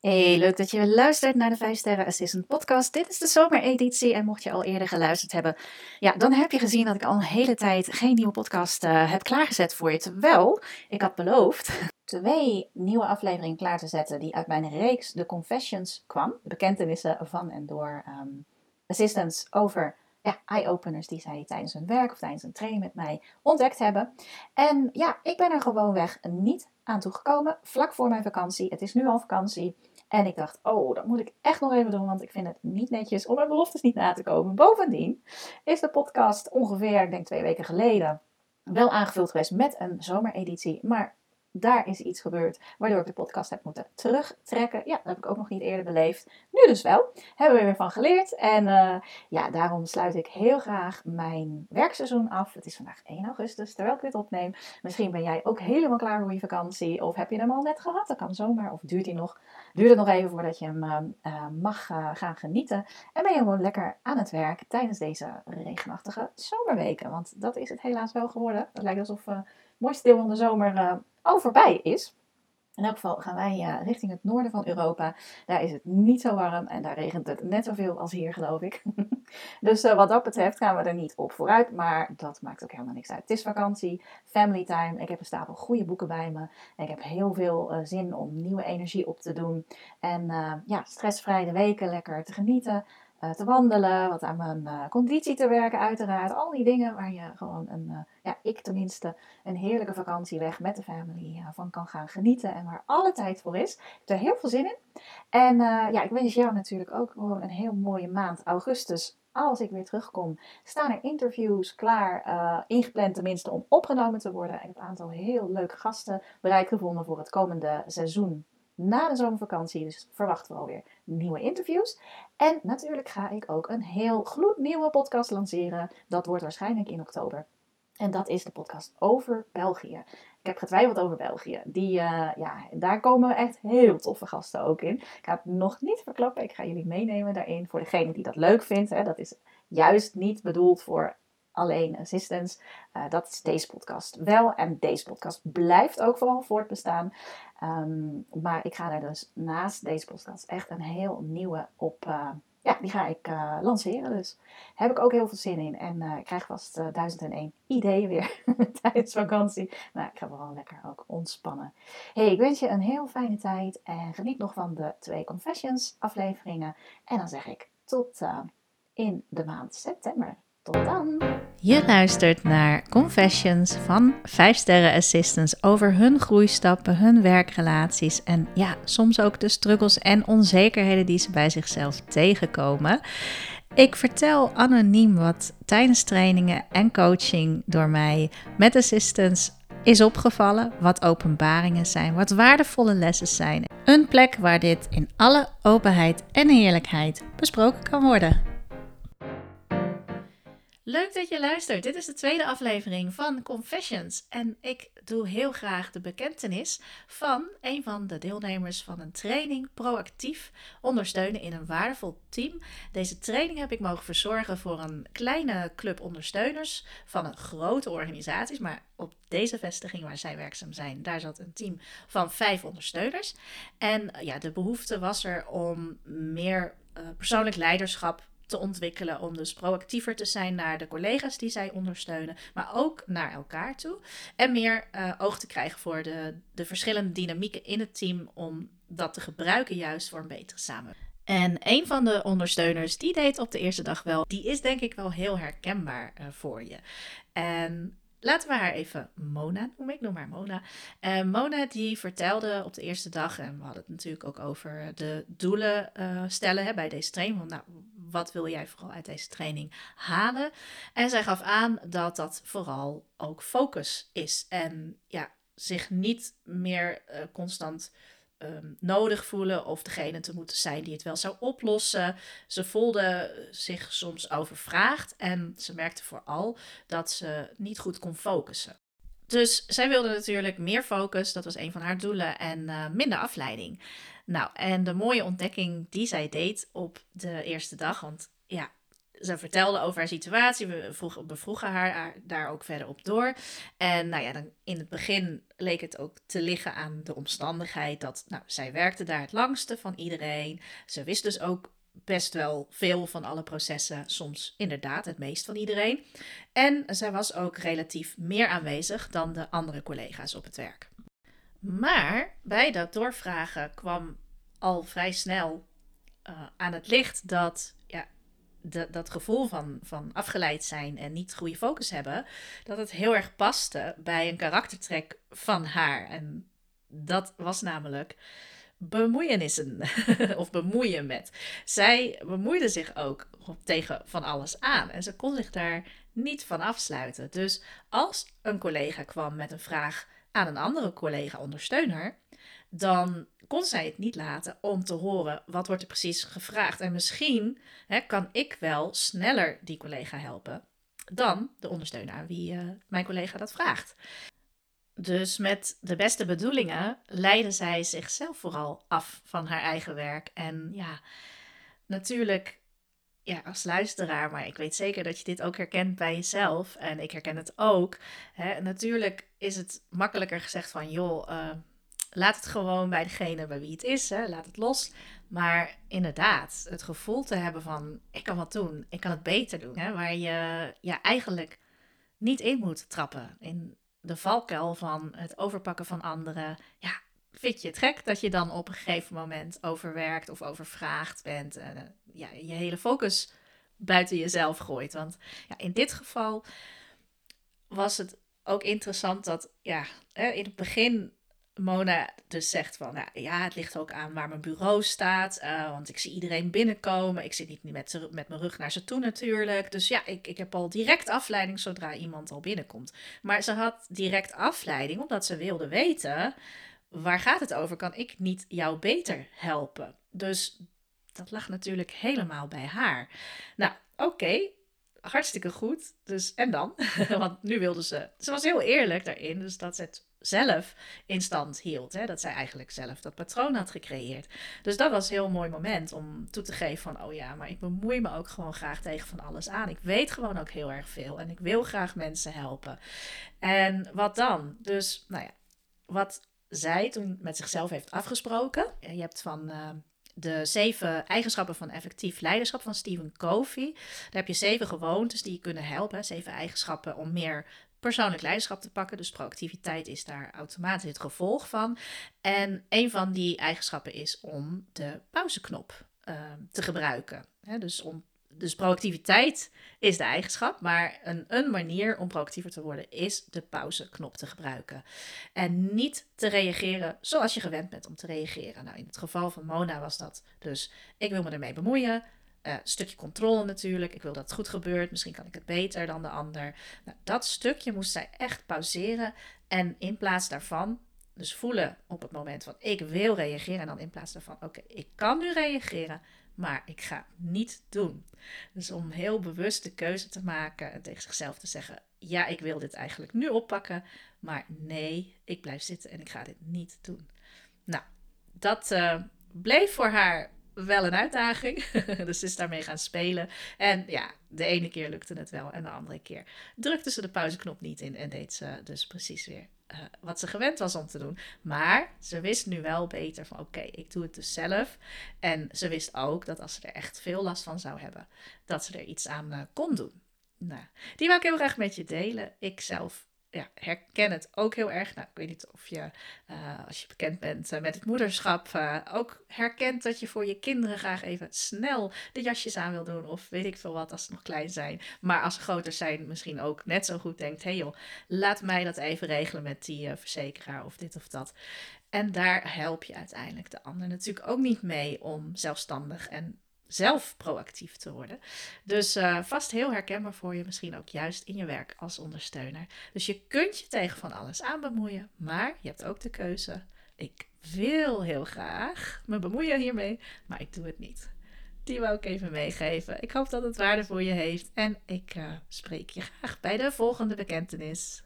Hey, leuk dat je luistert naar de 5 Sterren Assistant podcast. Dit is de zomereditie en mocht je al eerder geluisterd hebben, ja, dan heb je gezien dat ik al een hele tijd geen nieuwe podcast uh, heb klaargezet voor je. Terwijl ik had beloofd twee nieuwe afleveringen klaar te zetten die uit mijn reeks The Confessions kwam. De bekentenissen van en door um, assistants over ja, eye-openers die zij tijdens hun werk of tijdens een training met mij ontdekt hebben. En ja, ik ben er gewoonweg niet aan toegekomen, vlak voor mijn vakantie. Het is nu al vakantie. En ik dacht, oh, dat moet ik echt nog even doen, want ik vind het niet netjes om mijn beloftes niet na te komen. Bovendien is de podcast ongeveer, ik denk twee weken geleden, wel aangevuld geweest met een zomereditie. Maar daar is iets gebeurd waardoor ik de podcast heb moeten terugtrekken. Ja, dat heb ik ook nog niet eerder beleefd. Nu dus wel. Hebben we weer van geleerd. En uh, ja, daarom sluit ik heel graag mijn werkseizoen af. Het is vandaag 1 augustus, terwijl ik dit opneem. Misschien ben jij ook helemaal klaar voor je vakantie. Of heb je hem al net gehad? Dat kan zomaar. Of duurt, hij nog, duurt het nog even voordat je hem uh, mag uh, gaan genieten. En ben je gewoon lekker aan het werk tijdens deze regenachtige zomerweken. Want dat is het helaas wel geworden. Het lijkt alsof mooiste deel van de zomer uh, al voorbij is. In elk geval gaan wij uh, richting het noorden van Europa. Daar is het niet zo warm en daar regent het net zoveel als hier, geloof ik. dus uh, wat dat betreft gaan we er niet op vooruit, maar dat maakt ook helemaal niks uit. Het is vakantie, family time. Ik heb een stapel goede boeken bij me. Ik heb heel veel zin om nieuwe energie op te doen. En ja, stressvrij de weken lekker te genieten. Uh, te wandelen, wat aan mijn uh, conditie te werken uiteraard. Al die dingen waar je gewoon een, uh, ja, ik tenminste, een heerlijke vakantie weg met de family van kan gaan genieten. En waar alle tijd voor is. Ik heb er heel veel zin in. En ja, ik wens jou natuurlijk ook gewoon een heel mooie maand augustus. Als ik weer terugkom, staan er interviews klaar, ingepland tenminste, om opgenomen te worden. Ik heb een aantal heel leuke gasten bereid gevonden voor het komende seizoen na de zomervakantie. Dus verwachten we alweer nieuwe interviews. En natuurlijk ga ik ook een heel gloednieuwe podcast lanceren. Dat wordt waarschijnlijk in oktober. En dat is de podcast over België. Ik heb getwijfeld over België. Die, uh, ja, daar komen echt heel toffe gasten ook in. Ik ga het nog niet verklappen. Ik ga jullie meenemen daarin. Voor degene die dat leuk vindt. Hè, dat is juist niet bedoeld voor alleen assistance. Uh, dat is deze podcast wel. En deze podcast blijft ook vooral voortbestaan. Um, maar ik ga er dus naast deze podcast echt een heel nieuwe op. Uh, ja, die ga ik uh, lanceren. Dus heb ik ook heel veel zin in. En ik krijg vast 1001 ideeën weer tijdens vakantie. Maar ik ga wel lekker ook ontspannen. Hey, ik wens je een heel fijne tijd. En geniet nog van de twee Confessions afleveringen. En dan zeg ik tot in de maand september. Tot dan! Je luistert naar Confessions van 5 Sterren Assistants over hun groeistappen, hun werkrelaties en ja, soms ook de struggles en onzekerheden die ze bij zichzelf tegenkomen. Ik vertel anoniem wat tijdens trainingen en coaching door mij met assistants is opgevallen, wat openbaringen zijn, wat waardevolle lessen zijn. Een plek waar dit in alle openheid en eerlijkheid besproken kan worden. Leuk dat je luistert. Dit is de tweede aflevering van Confessions. En ik doe heel graag de bekentenis van een van de deelnemers van een training proactief ondersteunen in een waardevol team. Deze training heb ik mogen verzorgen voor een kleine club ondersteuners van een grote organisatie. Maar op deze vestiging waar zij werkzaam zijn, daar zat een team van vijf ondersteuners. En ja, de behoefte was er om meer uh, persoonlijk leiderschap te ontwikkelen. Om dus proactiever te zijn naar de collega's die zij ondersteunen, maar ook naar elkaar toe. En meer uh, oog te krijgen voor de, de verschillende dynamieken in het team om dat te gebruiken juist voor een betere samenwerking. En een van de ondersteuners, die deed op de eerste dag wel, die is denk ik wel heel herkenbaar uh, voor je. En Laten we haar even Mona noemen. Ik noem haar Mona. Uh, Mona die vertelde op de eerste dag, en we hadden het natuurlijk ook over de doelen stellen hè, bij deze training. Want, nou, wat wil jij vooral uit deze training halen? En zij gaf aan dat dat vooral ook focus is. En ja, zich niet meer uh, constant um, nodig voelen of degene te moeten zijn die het wel zou oplossen. Ze voelde zich soms overvraagd en ze merkte vooral dat ze niet goed kon focussen. Dus zij wilde natuurlijk meer focus, dat was een van haar doelen, en uh, minder afleiding. Nou, en de mooie ontdekking die zij deed op de eerste dag, want ja, ze vertelde over haar situatie. We vroegen, bevroegen haar daar ook verder op door. En nou ja, dan in het begin leek het ook te liggen aan de omstandigheid dat nou, zij werkte daar het langste van iedereen. Ze wist dus ook best wel veel van alle processen, soms inderdaad het meest van iedereen. En zij was ook relatief meer aanwezig dan de andere collega's op het werk. Maar bij dat doorvragen kwam al vrij snel uh, aan het licht dat ja, de, dat gevoel van, van afgeleid zijn en niet goede focus hebben, dat het heel erg paste bij een karaktertrek van haar. En dat was namelijk bemoeienissen of bemoeien met. Zij bemoeide zich ook tegen van alles aan en ze kon zich daar niet van afsluiten. Dus als een collega kwam met een vraag aan een andere collega ondersteuner, dan kon zij het niet laten om te horen wat wordt er precies gevraagd. En misschien hè, kan ik wel sneller die collega helpen dan de ondersteuner aan wie uh, mijn collega dat vraagt. Dus met de beste bedoelingen leidde zij zichzelf vooral af van haar eigen werk. En ja, natuurlijk ja, als luisteraar, maar ik weet zeker dat je dit ook herkent bij jezelf. En ik herken het ook. Hè. Natuurlijk is het makkelijker gezegd van, joh, uh, laat het gewoon bij degene bij wie het is. Hè. Laat het los. Maar inderdaad, het gevoel te hebben van, ik kan wat doen. Ik kan het beter doen. Hè, waar je ja, eigenlijk niet in moet trappen. In de valkuil van het overpakken van anderen. Ja, vind je het gek dat je dan op een gegeven moment overwerkt of overvraagd bent. En uh, ja, je hele focus buiten jezelf gooit. Want ja, in dit geval was het ook interessant dat ja, in het begin Mona dus zegt van, nou, ja, het ligt ook aan waar mijn bureau staat, uh, want ik zie iedereen binnenkomen. Ik zit niet met, met mijn rug naar ze toe natuurlijk. Dus ja, ik, ik heb al direct afleiding zodra iemand al binnenkomt. Maar ze had direct afleiding omdat ze wilde weten, waar gaat het over? Kan ik niet jou beter helpen? Dus dat lag natuurlijk helemaal bij haar. Nou, oké, hartstikke goed. Dus, en dan? Want nu wilde ze. Ze was heel eerlijk daarin. Dus dat ze het zelf in stand hield. Hè? Dat zij eigenlijk zelf dat patroon had gecreëerd. Dus dat was een heel mooi moment om toe te geven van... oh ja, maar ik bemoei me ook gewoon graag tegen van alles aan. Ik weet gewoon ook heel erg veel. En ik wil graag mensen helpen. En wat dan? Dus, nou ja, wat zij toen met zichzelf heeft afgesproken... Je hebt van... Uh, de zeven eigenschappen van effectief leiderschap van Stephen Covey. Daar heb je zeven gewoontes die je kunnen helpen. Zeven eigenschappen om meer persoonlijk leiderschap te pakken. Dus proactiviteit is daar automatisch het gevolg van. En een van die eigenschappen is om de pauzeknop uh, te gebruiken. dus, om, dus proactiviteit is de eigenschap, maar een, een manier om proactiever te worden is de pauzeknop te gebruiken. En niet te reageren zoals je gewend bent om te reageren. Nou, in het geval van Mona was dat dus ik wil me ermee bemoeien. Uh, stukje controle natuurlijk. Ik wil dat het goed gebeurt. Misschien kan ik het beter dan de ander. Nou, dat stukje moest zij echt pauzeren. En in plaats daarvan, dus voelen op het moment van ik wil reageren. En dan in plaats daarvan, oké, ik kan nu reageren, maar ik ga het niet doen. Dus om heel bewust de keuze te maken en tegen zichzelf te zeggen: ja, ik wil dit eigenlijk nu oppakken. Maar nee, ik blijf zitten en ik ga dit niet doen. Nou, dat uh, bleef voor haar wel een uitdaging. dus is daarmee gaan spelen. En ja, de ene keer lukte het wel en de andere keer drukte ze de pauzeknop niet in en deed ze dus precies weer uh, wat ze gewend was om te doen. Maar ze wist nu wel beter van oké, ik doe het dus zelf. En ze wist ook dat als ze er echt veel last van zou hebben, dat ze er iets aan uh, kon doen. Nou, die wil ik heel graag met je delen. Ik zelf ja, herken het ook heel erg. Nou, ik weet niet of je, uh, als je bekend bent uh, met het moederschap, uh, ook herkent dat je voor je kinderen graag even snel de jasjes aan wil doen. Of weet ik veel wat als ze nog klein zijn. Maar als ze groter zijn, misschien ook net zo goed denkt: hé hey joh, laat mij dat even regelen met die verzekeraar of dit of dat. En daar help je uiteindelijk de ander natuurlijk ook niet mee om zelfstandig en zelf proactief te worden. Dus uh, vast heel herkenbaar voor je, misschien ook juist in je werk als ondersteuner. Dus je kunt je tegen van alles aan bemoeien, maar je hebt ook de keuze. Ik wil heel graag me bemoeien hiermee, maar ik doe het niet. Die wou ik even meegeven. Ik hoop dat het waarde voor je heeft en ik uh, spreek je graag bij de volgende bekentenis.